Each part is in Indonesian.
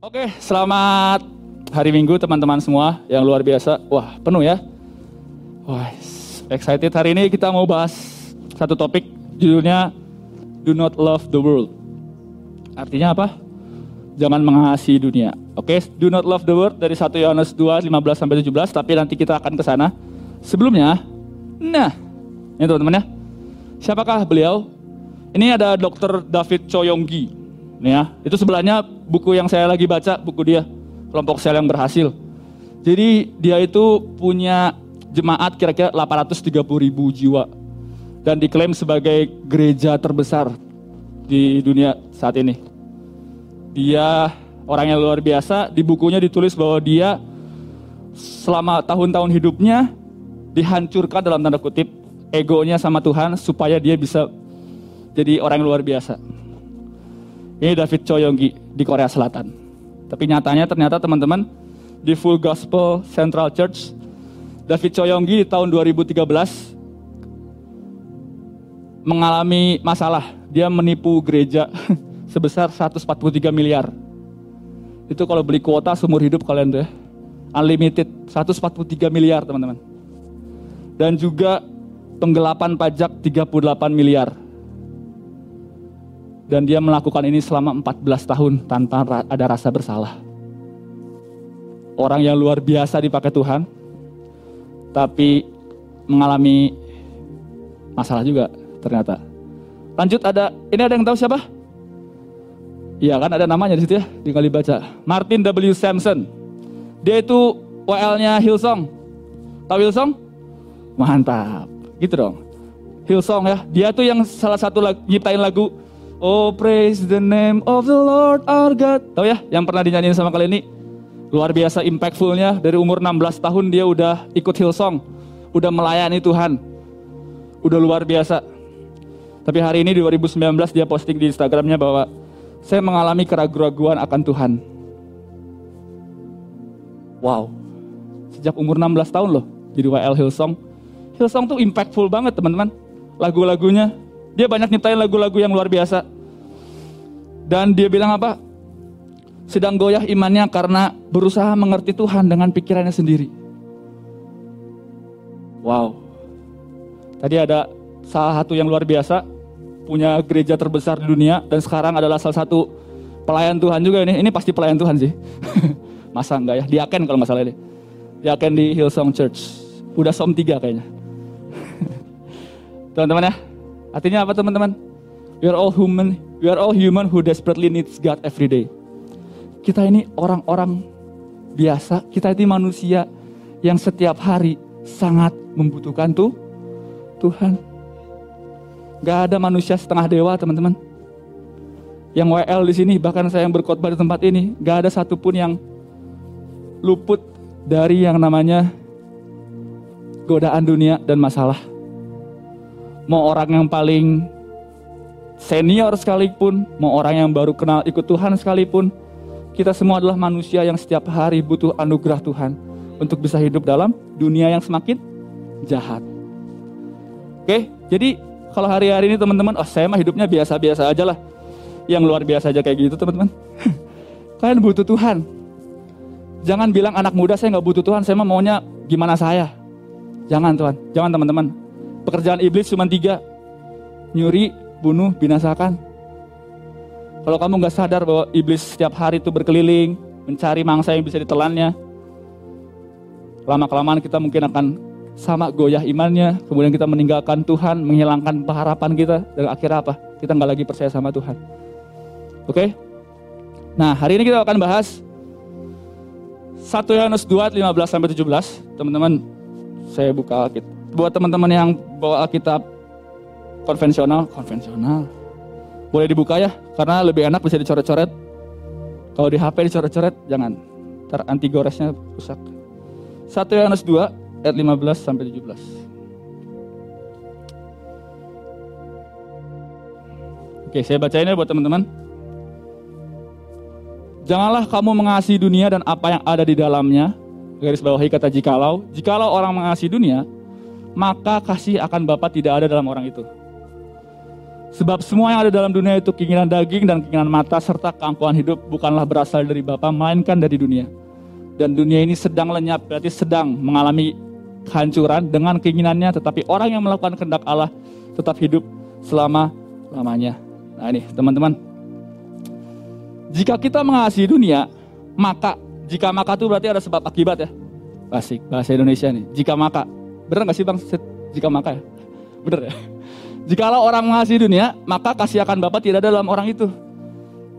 Oke, selamat hari Minggu teman-teman semua yang luar biasa. Wah, penuh ya. Wah, excited hari ini kita mau bahas satu topik judulnya Do Not Love the World. Artinya apa? Jangan mengasihi dunia. Oke, Do Not Love the World dari 1 Yohanes 2 15 sampai 17, tapi nanti kita akan ke sana. Sebelumnya, nah, ini teman-teman ya. Siapakah beliau? Ini ada Dr. David Choyonggi. Nih ya, itu sebelahnya buku yang saya lagi baca, buku dia, kelompok sel yang berhasil. Jadi dia itu punya jemaat kira-kira 830 ribu jiwa. Dan diklaim sebagai gereja terbesar di dunia saat ini. Dia orang yang luar biasa, di bukunya ditulis bahwa dia selama tahun-tahun hidupnya dihancurkan dalam tanda kutip egonya sama Tuhan supaya dia bisa jadi orang yang luar biasa. Ini David Choyonggi di Korea Selatan. Tapi nyatanya ternyata teman-teman di Full Gospel Central Church David Choyonggi di tahun 2013 mengalami masalah. Dia menipu gereja sebesar 143 miliar. Itu kalau beli kuota seumur hidup kalian tuh ya. Unlimited 143 miliar teman-teman. Dan juga penggelapan pajak 38 miliar dan dia melakukan ini selama 14 tahun tanpa ada rasa bersalah. Orang yang luar biasa dipakai Tuhan, tapi mengalami masalah juga ternyata. Lanjut ada, ini ada yang tahu siapa? Iya kan ada namanya di situ ya, tinggal dibaca. Martin W. Sampson. Dia itu WL-nya Hillsong. Tahu Hillsong? Mantap, gitu dong. Hillsong ya, dia tuh yang salah satu lagu, nyiptain lagu Oh praise the name of the Lord our God. Tahu ya yang pernah dinyanyiin sama kalian ini? Luar biasa impactfulnya dari umur 16 tahun dia udah ikut Hillsong. Udah melayani Tuhan. Udah luar biasa. Tapi hari ini di 2019 dia posting di Instagramnya bahwa saya mengalami keraguan-keraguan akan Tuhan. Wow. Sejak umur 16 tahun loh jadi WL Hillsong. Hillsong tuh impactful banget teman-teman. Lagu-lagunya dia banyak nyiptain lagu-lagu yang luar biasa. Dan dia bilang apa? Sedang goyah imannya karena berusaha mengerti Tuhan dengan pikirannya sendiri. Wow. Tadi ada salah satu yang luar biasa, punya gereja terbesar di dunia dan sekarang adalah salah satu pelayan Tuhan juga ini. Ini pasti pelayan Tuhan sih. Masa enggak ya? Diaken kalau nggak salah ini. Diaken di Hillsong Church. Udah som 3 kayaknya. Teman-teman ya, Artinya apa teman-teman? We are all human, we are all human who desperately needs God every day. Kita ini orang-orang biasa, kita ini manusia yang setiap hari sangat membutuhkan tuh Tuhan. Gak ada manusia setengah dewa teman-teman. Yang WL di sini, bahkan saya yang berkhotbah di tempat ini, gak ada satupun yang luput dari yang namanya godaan dunia dan masalah mau orang yang paling senior sekalipun, mau orang yang baru kenal ikut Tuhan sekalipun, kita semua adalah manusia yang setiap hari butuh anugerah Tuhan untuk bisa hidup dalam dunia yang semakin jahat. Oke, jadi kalau hari-hari ini teman-teman, oh saya mah hidupnya biasa-biasa aja lah. Yang luar biasa aja kayak gitu teman-teman. Kalian butuh Tuhan. Jangan bilang anak muda saya nggak butuh Tuhan, saya mah maunya gimana saya. Jangan Tuhan, jangan teman-teman. Pekerjaan iblis cuma tiga. Nyuri, bunuh, binasakan. Kalau kamu nggak sadar bahwa iblis setiap hari itu berkeliling, mencari mangsa yang bisa ditelannya, lama-kelamaan kita mungkin akan sama goyah imannya, kemudian kita meninggalkan Tuhan, menghilangkan pengharapan kita, dan akhirnya apa? Kita nggak lagi percaya sama Tuhan. Oke? Nah, hari ini kita akan bahas 1 Yohanes 2, 15 sampai 17. Teman-teman, saya buka Alkitab buat teman-teman yang bawa Alkitab konvensional, konvensional. Boleh dibuka ya, karena lebih enak bisa dicoret-coret. Kalau di HP dicoret-coret, jangan. Ntar anti goresnya rusak. 1 Yohanes 2 ayat 15 sampai 17. Oke, saya bacain ya buat teman-teman. Janganlah kamu mengasihi dunia dan apa yang ada di dalamnya. Garis bawahi kata jikalau. Jikalau orang mengasihi dunia, maka kasih akan Bapa tidak ada dalam orang itu. Sebab semua yang ada dalam dunia itu keinginan daging dan keinginan mata serta keangkuhan hidup bukanlah berasal dari Bapa melainkan dari dunia. Dan dunia ini sedang lenyap, berarti sedang mengalami kehancuran dengan keinginannya, tetapi orang yang melakukan kehendak Allah tetap hidup selama-lamanya. Nah ini teman-teman, jika kita mengasihi dunia, maka jika maka itu berarti ada sebab akibat ya. Asik, bahasa Indonesia nih. Jika maka, bener gak sih bang? Jika maka ya? Bener ya? Jikalau orang mengasihi dunia, maka kasih akan Bapa tidak ada dalam orang itu.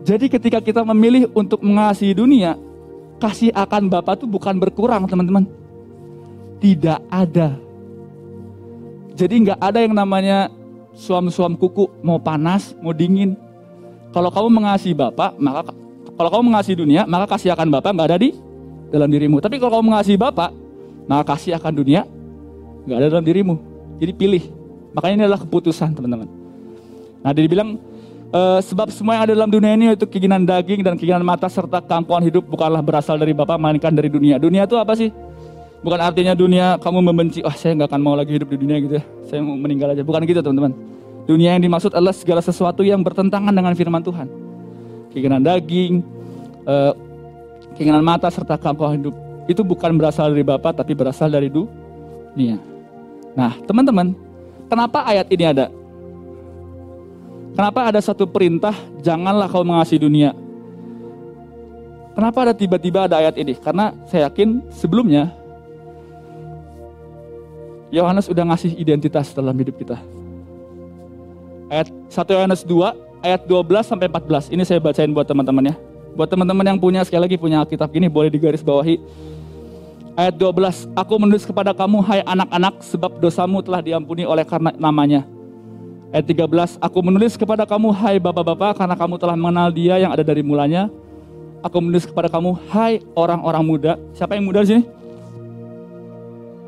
Jadi ketika kita memilih untuk mengasihi dunia, kasih akan Bapa itu bukan berkurang teman-teman. Tidak ada. Jadi nggak ada yang namanya suam-suam kuku, mau panas, mau dingin. Kalau kamu mengasihi Bapa, maka kalau kamu mengasihi dunia, maka kasih akan Bapa nggak ada di dalam dirimu. Tapi kalau kamu mengasihi Bapa, maka kasih akan dunia nggak ada dalam dirimu. Jadi pilih. Makanya ini adalah keputusan teman-teman. Nah dia bilang e, sebab semua yang ada dalam dunia ini itu keinginan daging dan keinginan mata serta keangkuhan hidup bukanlah berasal dari Bapa melainkan dari dunia. Dunia itu apa sih? Bukan artinya dunia kamu membenci, wah oh, saya nggak akan mau lagi hidup di dunia gitu ya. Saya mau meninggal aja. Bukan gitu teman-teman. Dunia yang dimaksud adalah segala sesuatu yang bertentangan dengan firman Tuhan. Keinginan daging, uh, keinginan mata serta keangkuhan hidup itu bukan berasal dari Bapa tapi berasal dari dunia. Nah, teman-teman, kenapa ayat ini ada? Kenapa ada satu perintah janganlah kau mengasihi dunia? Kenapa ada tiba-tiba ada ayat ini? Karena saya yakin sebelumnya Yohanes udah ngasih identitas dalam hidup kita. Ayat 1 Yohanes 2 ayat 12 sampai 14. Ini saya bacain buat teman-teman ya. Buat teman-teman yang punya sekali lagi punya kitab gini boleh digaris bawahi. Ayat 12, aku menulis kepada kamu hai anak-anak sebab dosamu telah diampuni oleh karena namanya. Ayat 13, aku menulis kepada kamu hai bapak-bapak karena kamu telah mengenal dia yang ada dari mulanya. Aku menulis kepada kamu hai orang-orang muda. Siapa yang muda di sini?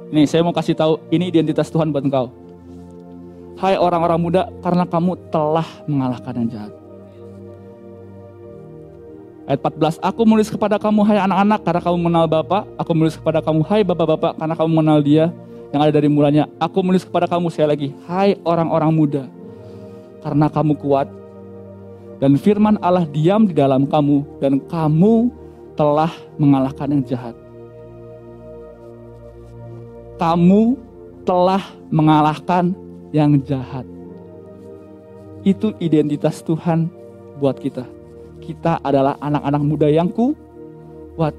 Nih saya mau kasih tahu ini identitas Tuhan buat engkau. Hai orang-orang muda karena kamu telah mengalahkan yang jahat. Ayat 14, aku menulis kepada kamu hai anak-anak karena kamu mengenal Bapa. Aku menulis kepada kamu hai bapak-bapak karena kamu mengenal dia yang ada dari mulanya. Aku menulis kepada kamu sekali lagi, hai orang-orang muda. Karena kamu kuat dan firman Allah diam di dalam kamu dan kamu telah mengalahkan yang jahat. Kamu telah mengalahkan yang jahat. Itu identitas Tuhan buat kita kita adalah anak-anak muda yang kuat.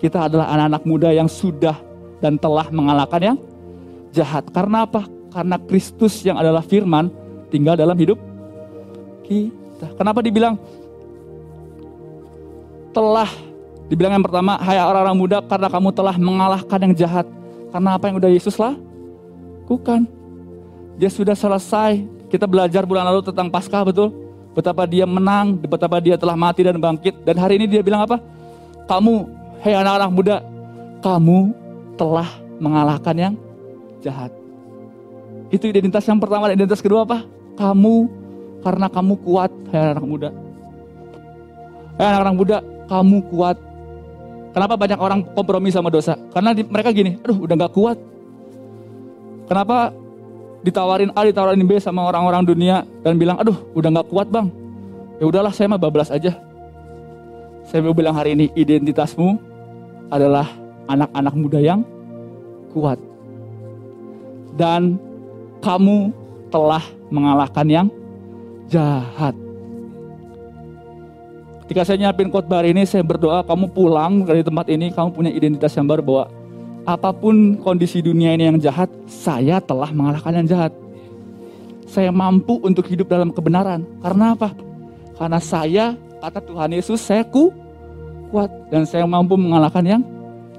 Kita adalah anak-anak muda yang sudah dan telah mengalahkan yang jahat. Karena apa? Karena Kristus yang adalah firman tinggal dalam hidup kita. Kenapa dibilang telah dibilang yang pertama, hai orang-orang muda karena kamu telah mengalahkan yang jahat. Karena apa yang udah Yesus lah? Bukan. Dia sudah selesai. Kita belajar bulan lalu tentang Paskah betul? Betapa dia menang, betapa dia telah mati dan bangkit. Dan hari ini dia bilang apa? Kamu, hei anak-anak muda, kamu telah mengalahkan yang jahat. Itu identitas yang pertama, dan identitas kedua apa? Kamu, karena kamu kuat, hei anak, -anak muda. Hei anak-anak muda, kamu kuat. Kenapa banyak orang kompromi sama dosa? Karena mereka gini, aduh udah gak kuat. Kenapa ditawarin A, ditawarin B sama orang-orang dunia dan bilang, aduh udah nggak kuat bang. Ya udahlah saya mah bablas aja. Saya mau bilang hari ini identitasmu adalah anak-anak muda yang kuat. Dan kamu telah mengalahkan yang jahat. Ketika saya nyiapin khotbah hari ini, saya berdoa kamu pulang dari tempat ini, kamu punya identitas yang baru bahwa apa pun kondisi dunia ini yang jahat, saya telah mengalahkan yang jahat. Saya mampu untuk hidup dalam kebenaran. Karena apa? Karena saya, kata Tuhan Yesus, saya ku, kuat. Dan saya mampu mengalahkan yang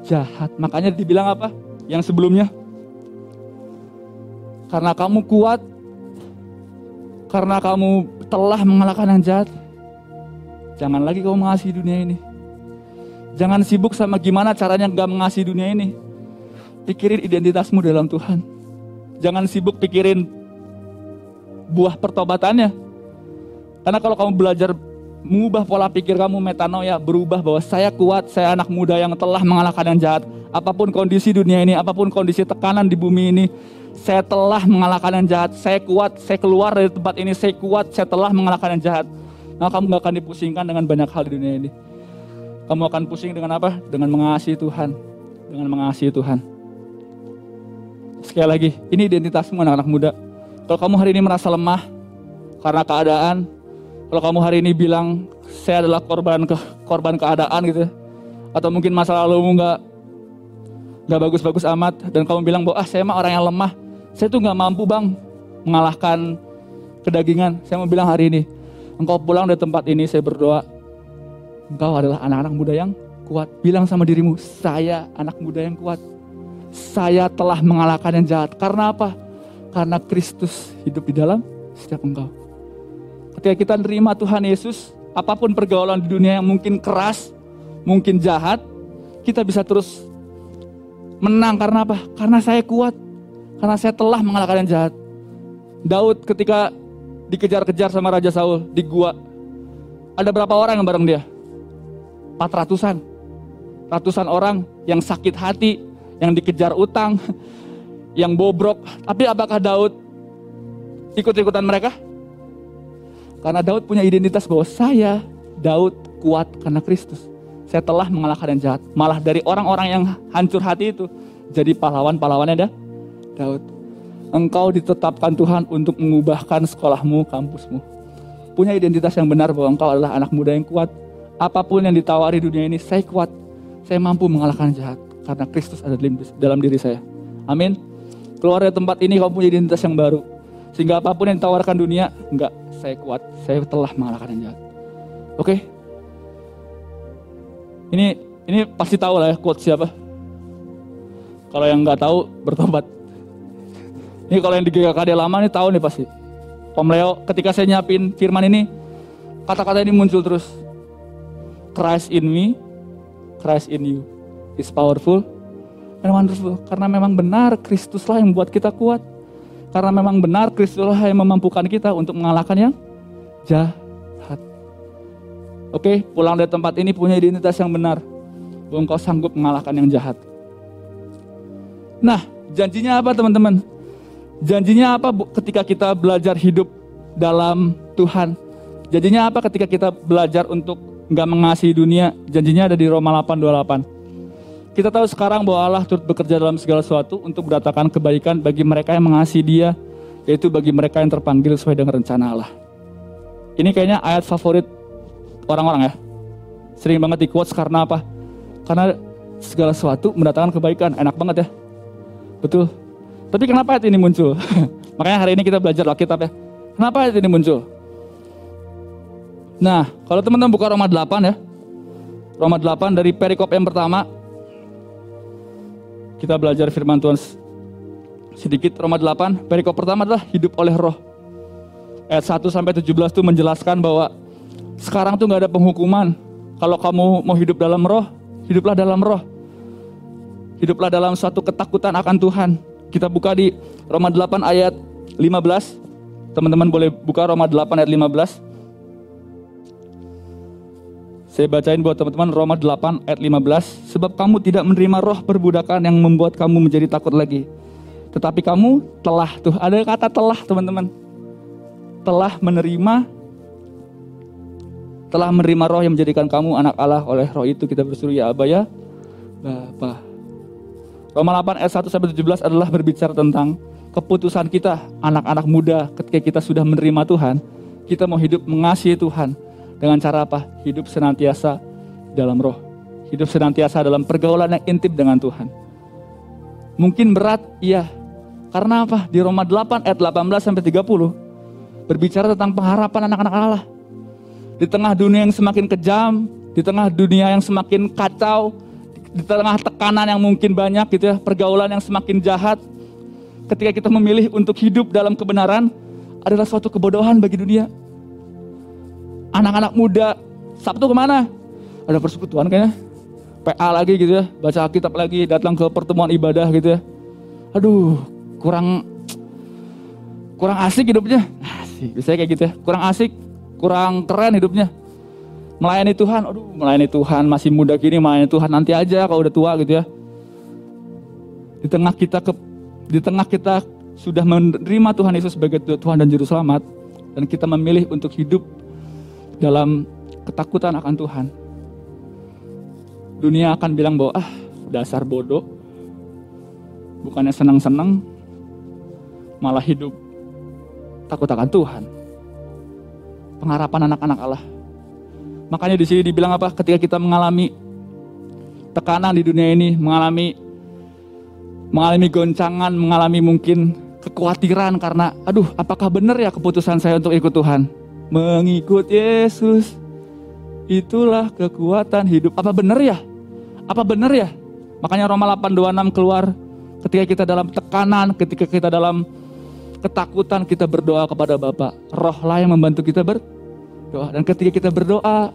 jahat. Makanya dibilang apa? Yang sebelumnya. Karena kamu kuat, karena kamu telah mengalahkan yang jahat, jangan lagi kau mengasihi dunia ini. Jangan sibuk sama gimana caranya gak mengasihi dunia ini pikirin identitasmu dalam Tuhan. Jangan sibuk pikirin buah pertobatannya. Karena kalau kamu belajar mengubah pola pikir kamu metanoia, berubah bahwa saya kuat, saya anak muda yang telah mengalahkan yang jahat. Apa pun kondisi dunia ini, apa pun kondisi tekanan di bumi ini, saya telah mengalahkan yang jahat. Saya kuat, saya keluar dari tempat ini, saya kuat, saya telah mengalahkan yang jahat. Nah, kamu gak akan dipusingkan dengan banyak hal di dunia ini. Kamu akan pusing dengan apa? Dengan mengasihi Tuhan. Dengan mengasihi Tuhan. Sekali lagi, ini identitasmu anak-anak muda. Kalau kamu hari ini merasa lemah karena keadaan, kalau kamu hari ini bilang saya adalah korban ke korban keadaan gitu, ya, atau mungkin masa lalumu nggak nggak bagus-bagus amat dan kamu bilang bahwa ah saya mah orang yang lemah, saya tuh nggak mampu bang mengalahkan kedagingan. Saya mau bilang hari ini, engkau pulang dari tempat ini saya berdoa, engkau adalah anak-anak muda yang kuat. Bilang sama dirimu, saya anak muda yang kuat. Saya telah mengalahkan yang jahat. Karena apa? Karena Kristus hidup di dalam setiap engkau. Ketika kita nerima Tuhan Yesus, apa pun pergaulan di dunia yang mungkin keras, mungkin jahat, kita bisa terus menang karena apa? Karena saya kuat. Karena saya telah mengalahkan yang jahat. Daud ketika dikejar-kejar sama Raja Saul di gua, ada berapa orang yang bareng dia? 400-an. Ratusan orang yang sakit hati, yang dikejar utang, yang bobrok. Tapi apakah Daud ikut-ikutan mereka? Karena Daud punya identitas bahwa saya, Daud, kuat karena Kristus. Saya telah mengalahkan yang jahat. Malah dari orang-orang yang hancur hati itu, jadi pahlawan-pahlawannya dah Daud. Engkau ditetapkan Tuhan untuk mengubahkan sekolahmu, kampusmu. Punya identitas yang benar bahwa engkau adalah anak muda yang kuat. Apa pun yang ditawari dunia ini, saya kuat. Saya mampu mengalahkan jahat. Karena Kristus ada dalam diri saya. Amin. Keluar dari tempat ini kamu punya identitas yang baru. Sehingga apa pun yang ditawarkan dunia, enggak, saya kuat, saya telah mengalahkan yang jahat. Oke? Ini ini pasti tahu lah ya quote siapa. Kalau yang nggak tahu bertobat. Ini kalau yang di GKKD lama nih tahu nih pasti. Om Leo, ketika saya nyiapin firman ini, kata-kata ini muncul terus. Christ in me, Christ in you is powerful. Karena memang benar Kristuslah yang membuat kita kuat. Karena memang benar Kristuslah yang memampukan kita untuk mengalahkan yang jahat. Oke, pulang dari tempat ini punya identitas yang benar. Bahwa engkau sanggup mengalahkan yang jahat. Nah, janjinya apa teman-teman? Janjinya apa ketika kita belajar hidup dalam Tuhan? Janjinya apa ketika kita belajar untuk nggak mengasihi dunia? Janjinya ada di Roma 8:28. Kita tahu sekarang bahwa Allah turut bekerja dalam segala sesuatu untuk beratakan kebaikan bagi mereka yang mengasihi dia, yaitu bagi mereka yang terpanggil sesuai dengan rencana Allah. Ini kayaknya ayat favorit orang-orang ya. Sering banget di quotes karena apa? Karena segala sesuatu mendatangkan kebaikan. Enak banget ya. Betul. Tapi kenapa ayat ini muncul? Makanya hari ini kita belajar Alkitab ya. Kenapa ayat ini muncul? Nah, kalau teman-teman buka Roma 8 ya. Roma 8 dari perikop yang pertama kita belajar firman Tuhan sedikit Roma 8 perikop pertama adalah hidup oleh roh. Ayat 1 sampai 17 itu menjelaskan bahwa sekarang tuh nggak ada penghukuman. Kalau kamu mau hidup dalam roh hiduplah dalam roh. Hiduplah dalam suatu ketakutan akan Tuhan. Kita buka di Roma 8 ayat 15 teman-teman boleh buka Roma 8 ayat 15 saya bacain buat teman-teman Roma 8 ayat 15. Sebab kamu tidak menerima roh perbudakan yang membuat kamu menjadi takut lagi. Tetapi kamu telah, tuh ada kata telah teman-teman. Telah menerima telah menerima roh yang menjadikan kamu anak Allah oleh roh itu kita bersuruh ya Abah ya Bapa. Roma 8 ayat 1 sampai 17 adalah berbicara tentang keputusan kita anak-anak muda ketika kita sudah menerima Tuhan, kita mau hidup mengasihi Tuhan, dengan cara apa? Hidup senantiasa dalam roh. Hidup senantiasa dalam pergaulan yang intim dengan Tuhan. Mungkin berat, iya. Karena apa? Di Roma 8 ayat 18 sampai 30 berbicara tentang pengharapan anak-anak Allah. Di tengah dunia yang semakin kejam, di tengah dunia yang semakin kacau, di tengah tekanan yang mungkin banyak gitu ya, pergaulan yang semakin jahat, ketika kita memilih untuk hidup dalam kebenaran adalah suatu kebodohan bagi dunia anak-anak muda Sabtu ke mana? Ada persekutuan kayaknya. PA lagi gitu ya, baca Alkitab lagi, datang ke pertemuan ibadah gitu ya. Aduh, kurang kurang asik hidupnya. Asik, biasanya kayak gitu ya. Kurang asik, kurang keren hidupnya. Melayani Tuhan, aduh melayani Tuhan masih muda gini melayani Tuhan nanti aja kalau udah tua gitu ya. Di tengah kita ke, di tengah kita sudah menerima Tuhan Yesus sebagai Tuhan dan Juru Selamat dan kita memilih untuk hidup dalam ketakutan akan Tuhan. Dunia akan bilang bahwa ah dasar bodoh, bukannya senang-senang, malah hidup takut akan Tuhan. Pengharapan anak-anak Allah. Makanya di sini dibilang apa? Ketika kita mengalami tekanan di dunia ini, mengalami mengalami goncangan, mengalami mungkin kekhawatiran karena aduh, apakah benar ya keputusan saya untuk ikut Tuhan? Mengikut Yesus itulah kekuatan hidup. Apa benar ya? Apa benar ya? Makanya Roma 8:26 keluar ketika kita dalam tekanan, ketika kita dalam ketakutan kita berdoa kepada Bapa. Roh lah yang membantu kita berdoa. Dan ketika kita berdoa,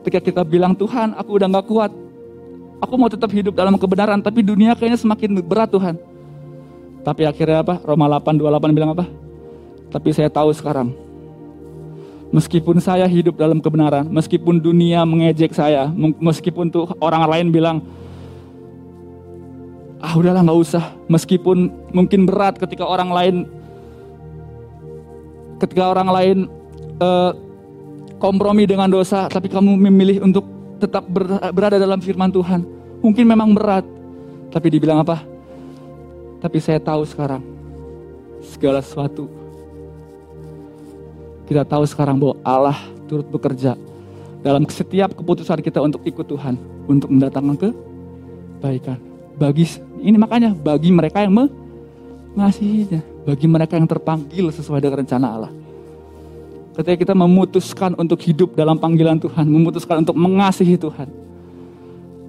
ketika kita bilang Tuhan, aku udah gak kuat. Aku mau tetap hidup dalam kebenaran, tapi dunia kayaknya semakin berat Tuhan. Tapi akhirnya apa? Roma 8, 28 bilang apa? Tapi saya tahu sekarang, meskipun saya hidup dalam kebenaran, meskipun dunia mengejek saya, meskipun tuh orang lain bilang, ah udahlah nggak usah. Meskipun mungkin berat ketika orang lain ketika orang lain uh, kompromi dengan dosa tapi kamu memilih untuk tetap berada dalam firman Tuhan. Mungkin memang berat tapi dibilang apa? Tapi saya tahu sekarang segala sesuatu kita tahu sekarang bahwa Allah turut bekerja dalam setiap keputusan kita untuk ikut Tuhan untuk mendatangkan kebaikan bagi ini makanya bagi mereka yang mengasihinya, bagi mereka yang terpanggil sesuai dengan rencana Allah. Ketika kita memutuskan untuk hidup dalam panggilan Tuhan, memutuskan untuk mengasihi Tuhan.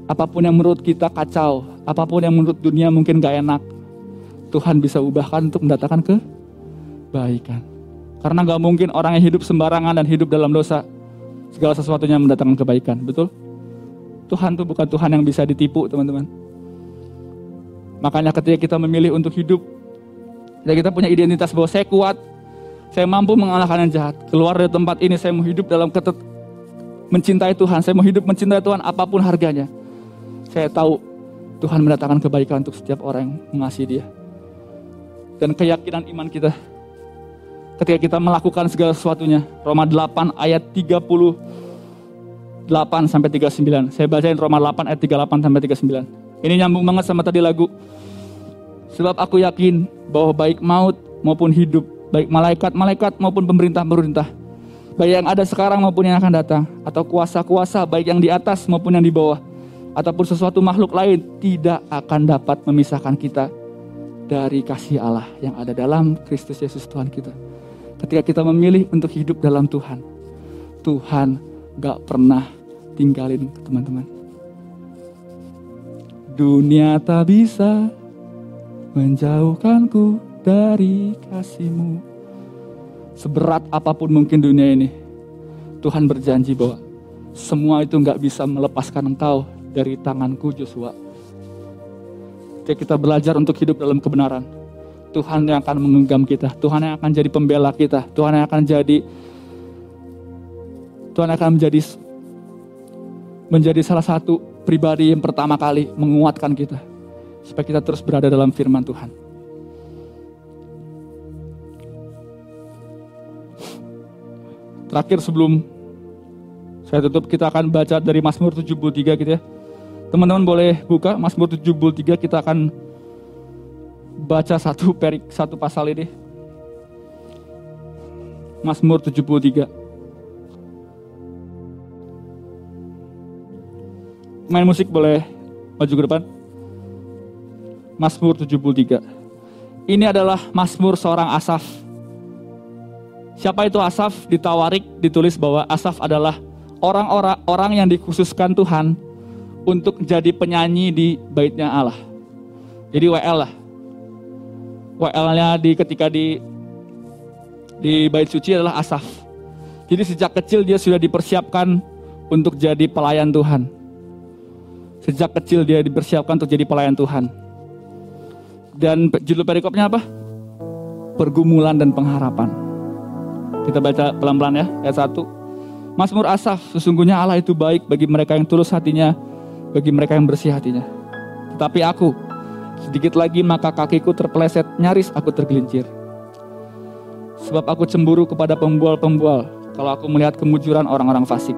Apa pun yang menurut kita kacau, apa pun yang menurut dunia mungkin gak enak, Tuhan bisa ubahkan untuk mendatangkan kebaikan. Karena gak mungkin orang yang hidup sembarangan dan hidup dalam dosa, segala sesuatunya mendatangkan kebaikan, betul? Tuhan tuh bukan Tuhan yang bisa ditipu, teman-teman. Makanya ketika kita memilih untuk hidup, ya kita punya identitas bahwa saya kuat, saya mampu mengalahkan yang jahat. Keluar dari tempat ini, saya mau hidup dalam ketet mencintai Tuhan. Saya mau hidup mencintai Tuhan apa pun harganya. Saya tahu Tuhan mendatangkan kebaikan untuk setiap orang yang mengasihi dia. Dan keyakinan iman kita ketika kita melakukan segala sesuatunya. Roma 8 ayat 38 sampai 39. Saya bacain Roma 8 ayat 38 sampai 39. Ini nyambung banget sama tadi lagu. Sebab aku yakin bahwa baik maut maupun hidup, baik malaikat-malaikat maupun pemerintah-pemerintah, baik yang ada sekarang maupun yang akan datang, atau kuasa-kuasa baik yang di atas maupun yang di bawah, ataupun sesuatu makhluk lain tidak akan dapat memisahkan kita dari kasih Allah yang ada dalam Kristus Yesus Tuhan kita. Ketika kita memilih untuk hidup dalam Tuhan, Tuhan gak pernah tinggalin teman-teman. Dunia tak bisa menjauhkanku dari kasihmu. Seberat apa pun mungkin dunia ini, Tuhan berjanji bahwa semua itu nggak bisa melepaskan engkau dari tanganku Joshua. Ketika kita belajar untuk hidup dalam kebenaran, Tuhan yang akan menggenggam kita, Tuhan yang akan jadi pembela kita, Tuhan yang akan jadi Tuhan akan menjadi menjadi salah satu pribadi yang pertama kali menguatkan kita. Supaya kita terus berada dalam firman Tuhan. Terakhir sebelum saya tutup, kita akan baca dari Mazmur 73 gitu ya. Teman-teman boleh buka Mazmur 73, kita akan baca satu perik, satu pasal ini. Mazmur 73. main musik boleh maju ke depan. Mazmur 73. Ini adalah Mazmur seorang Asaf. Siapa itu Asaf? Di Tawarik ditulis bahwa Asaf adalah orang-orang orang yang dikhususkan Tuhan untuk jadi penyanyi di baitnya Allah. Jadi WL lah. WL-nya di ketika di di bait suci adalah Asaf. Jadi sejak kecil dia sudah dipersiapkan untuk jadi pelayan Tuhan. Sejak kecil dia dipersiapkan untuk jadi pelayan Tuhan. Dan judul perikopnya apa? Pergumulan dan pengharapan. Kita baca pelan-pelan ya, ayat 1. Mazmur Asaf, sesungguhnya Allah itu baik bagi mereka yang tulus hatinya, bagi mereka yang bersih hatinya. Tetapi aku, sedikit lagi maka kakiku terpeleset, nyaris aku tergelincir. Sebab aku cemburu kepada pembual-pembual, kalau aku melihat kemujuran orang-orang fasik.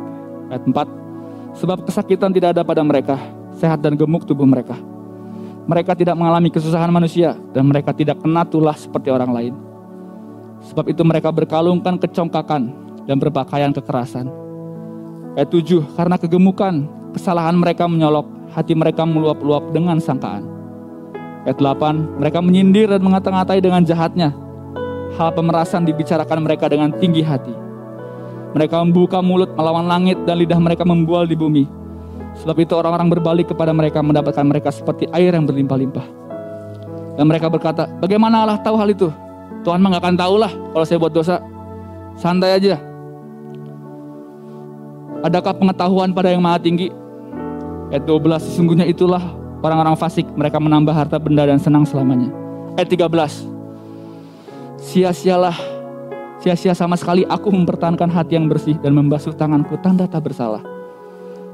Ayat 4, sebab kesakitan tidak ada pada mereka, sehat dan gemuk tubuh mereka. Mereka tidak mengalami kesusahan manusia, dan mereka tidak kena tulah seperti orang lain. Sebab itu mereka berkalungkan kecongkakan, dan berpakaian kekerasan. Ayat 7, karena kegemukan, kesalahan mereka menyolok, hati mereka meluap-luap dengan sangkaan. Ayat 8, mereka menyindir dan mengata-ngatai dengan jahatnya. Hal pemerasan dibicarakan mereka dengan tinggi hati. Mereka membuka mulut melawan langit dan lidah mereka membual di bumi. Sebab itu orang-orang berbalik kepada mereka mendapatkan mereka seperti air yang berlimpah-limpah. Dan mereka berkata, bagaimana Allah tahu hal itu? Tuhan mah gak akan tahu lah kalau saya buat dosa. Santai aja, Adakah pengetahuan pada yang maha tinggi? Ayat 12, sesungguhnya itulah orang-orang fasik. Mereka menambah harta benda dan senang selamanya. Ayat 13, sia-sialah, sia-sia sama sekali aku mempertahankan hati yang bersih dan membasuh tanganku tanda tak bersalah.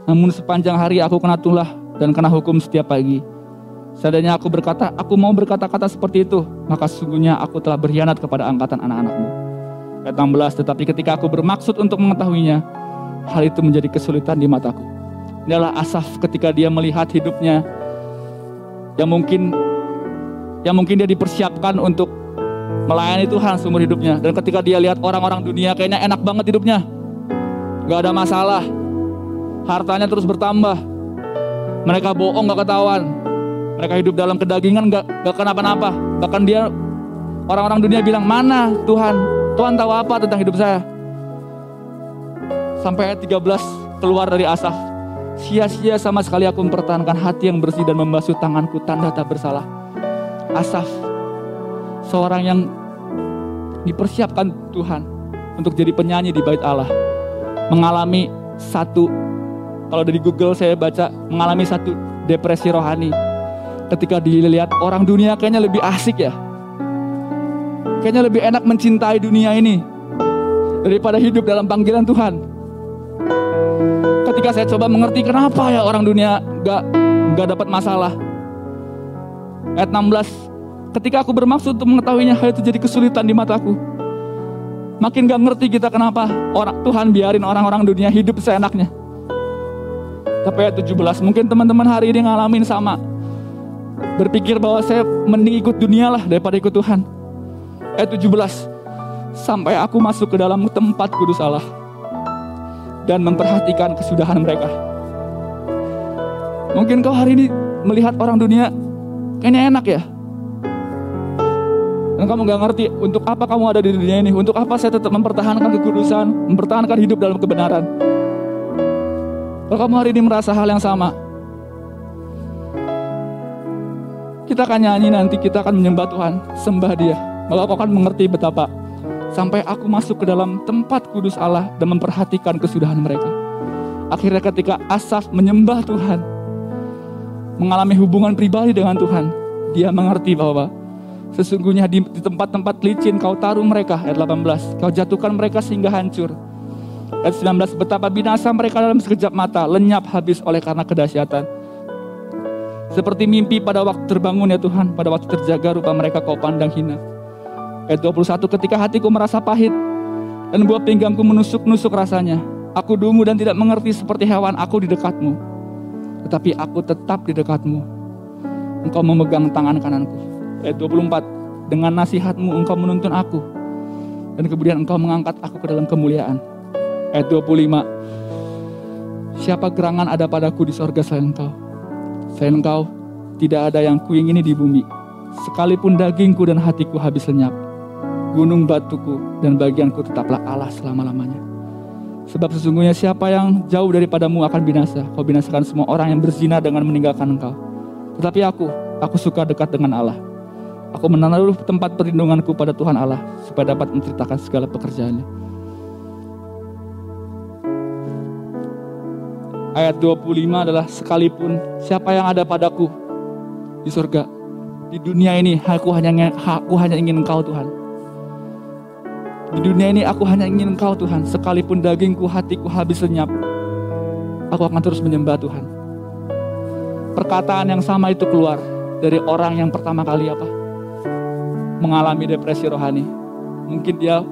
Namun sepanjang hari aku kena tulah dan kena hukum setiap pagi. Seadanya aku berkata, aku mau berkata-kata seperti itu, maka sesungguhnya aku telah berkhianat kepada angkatan anak-anakmu. Ayat 16, tetapi ketika aku bermaksud untuk mengetahuinya, hal itu menjadi kesulitan di mataku. Inilah Asaf ketika dia melihat hidupnya yang mungkin yang mungkin dia dipersiapkan untuk melayani Tuhan seumur hidupnya. Dan ketika dia lihat orang-orang dunia kayaknya enak banget hidupnya. Gak ada masalah. Hartanya terus bertambah. Mereka bohong gak ketahuan. Mereka hidup dalam kedagingan gak, gak kenapa-napa. Bahkan dia orang-orang dunia bilang mana Tuhan? Tuhan tahu apa tentang hidup saya? Sampai ayat 13 keluar dari Asaf. Sia-sia sama sekali aku mempertahankan hati yang bersih dan membasuh tanganku tanda tak bersalah. Asaf, seorang yang dipersiapkan Tuhan untuk jadi penyanyi di bait Allah. Mengalami satu, kalau dari Google saya baca, mengalami satu depresi rohani. Ketika dilihat orang dunia kayaknya lebih asik ya. Kayaknya lebih enak mencintai dunia ini daripada hidup dalam panggilan Tuhan ketika saya coba mengerti kenapa ya orang dunia gak, gak dapat masalah. Ayat 16, ketika aku bermaksud untuk mengetahuinya, hal itu jadi kesulitan di mataku. Makin gak ngerti kita kenapa orang Tuhan biarin orang-orang dunia hidup seenaknya. Tapi ayat 17, mungkin teman-teman hari ini ngalamin sama. Berpikir bahwa saya mending ikut dunia lah daripada ikut Tuhan. Ayat 17, sampai aku masuk ke dalam tempat kudus Allah dan memperhatikan kesudahan mereka. Mungkin kau hari ini melihat orang dunia kayaknya enak ya. Dan kamu gak ngerti untuk apa kamu ada di dunia ini. Untuk apa saya tetap mempertahankan kekudusan, mempertahankan hidup dalam kebenaran. Kalau kamu hari ini merasa hal yang sama, kita akan nyanyi nanti, kita akan menyembah Tuhan, sembah dia. Maka kau akan mengerti betapa sampai aku masuk ke dalam tempat kudus Allah dan memperhatikan kesudahan mereka. Akhirnya ketika Asaf menyembah Tuhan, mengalami hubungan pribadi dengan Tuhan, dia mengerti bahwa sesungguhnya di tempat-tempat licin kau taruh mereka, ayat 18, kau jatuhkan mereka sehingga hancur. Ayat 19, betapa binasa mereka dalam sekejap mata, lenyap habis oleh karena kedahsyatan. Seperti mimpi pada waktu terbangun ya Tuhan, pada waktu terjaga rupa mereka kau pandang hina. Ayat 21, ketika hatiku merasa pahit dan buah pinggangku menusuk-nusuk rasanya. Aku dungu dan tidak mengerti seperti hewan aku di dekatmu. Tetapi aku tetap di dekatmu. Engkau memegang tangan kananku. Ayat 24, dengan nasihatmu engkau menuntun aku. Dan kemudian engkau mengangkat aku ke dalam kemuliaan. Ayat 25, siapa gerangan ada padaku di sorga selain engkau. Selain engkau, tidak ada yang kuingini di bumi. Sekalipun dagingku dan hatiku habis lenyap gunung batuku dan bagianku tetaplah Allah selama-lamanya. Sebab sesungguhnya siapa yang jauh daripadamu akan binasa. Kau binasakan semua orang yang berzina dengan meninggalkan engkau. Tetapi aku, aku suka dekat dengan Allah. Aku menaruh tempat perlindunganku pada Tuhan Allah supaya dapat menceritakan segala pekerjaannya. Ayat 25 adalah sekalipun siapa yang ada padaku di surga, di dunia ini aku hanya aku hanya ingin engkau Tuhan Di dunia ini aku hanya ingin Engkau Tuhan. Sekalipun dagingku, hatiku habis lenyap. Aku akan terus menyembah Tuhan. Perkataan yang sama itu keluar dari orang yang pertama kali apa? Mengalami depresi rohani. Mungkin dia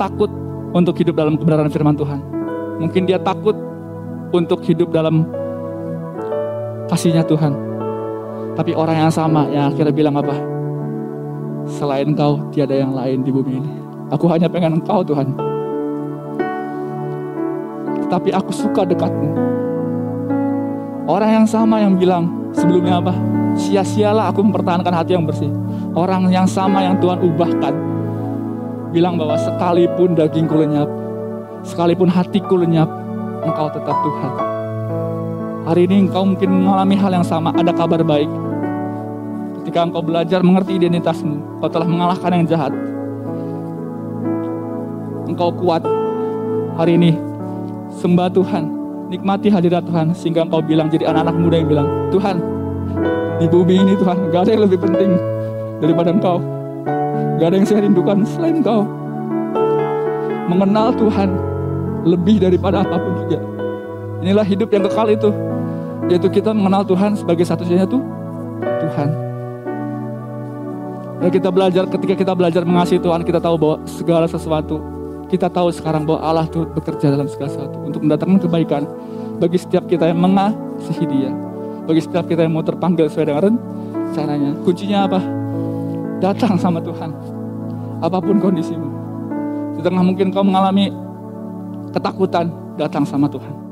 takut untuk hidup dalam kebenaran firman Tuhan. Mungkin dia takut untuk hidup dalam kasihnya Tuhan. Tapi orang yang sama yang akhirnya bilang apa? Selain kau tiada yang lain di bumi ini. Aku hanya pengen engkau Tuhan. Tetapi aku suka dekatmu. Orang yang sama yang bilang sebelumnya apa? Sia-sialah aku mempertahankan hati yang bersih. Orang yang sama yang Tuhan ubahkan. Bilang bahwa sekalipun dagingku lenyap, sekalipun hatiku lenyap, engkau tetap Tuhan. Hari ini engkau mungkin mengalami hal yang sama, ada kabar baik. Ketika engkau belajar mengerti identitasmu, engkau telah mengalahkan yang jahat. Engkau kuat hari ini, sembah Tuhan, nikmati hadirat Tuhan, sehingga engkau bilang jadi anak-anak muda yang bilang, Tuhan, di bumi ini Tuhan, gak ada yang lebih penting daripada engkau. Gak ada yang saya rindukan selain engkau. Mengenal Tuhan, lebih daripada apa pun juga. Inilah hidup yang kekal itu, yaitu kita mengenal Tuhan sebagai satu-satunya tuh Tuhan. Dan kita belajar ketika kita belajar mengasihi Tuhan, kita tahu bahwa segala sesuatu kita tahu sekarang bahwa Allah turut bekerja dalam segala sesuatu untuk mendatangkan kebaikan bagi setiap kita yang mengasihi Dia, bagi setiap kita yang mau terpanggil sesuai dengan rencananya. Kuncinya apa? Datang sama Tuhan, apa pun kondisimu. Di tengah mungkin kau mengalami ketakutan, datang sama Tuhan.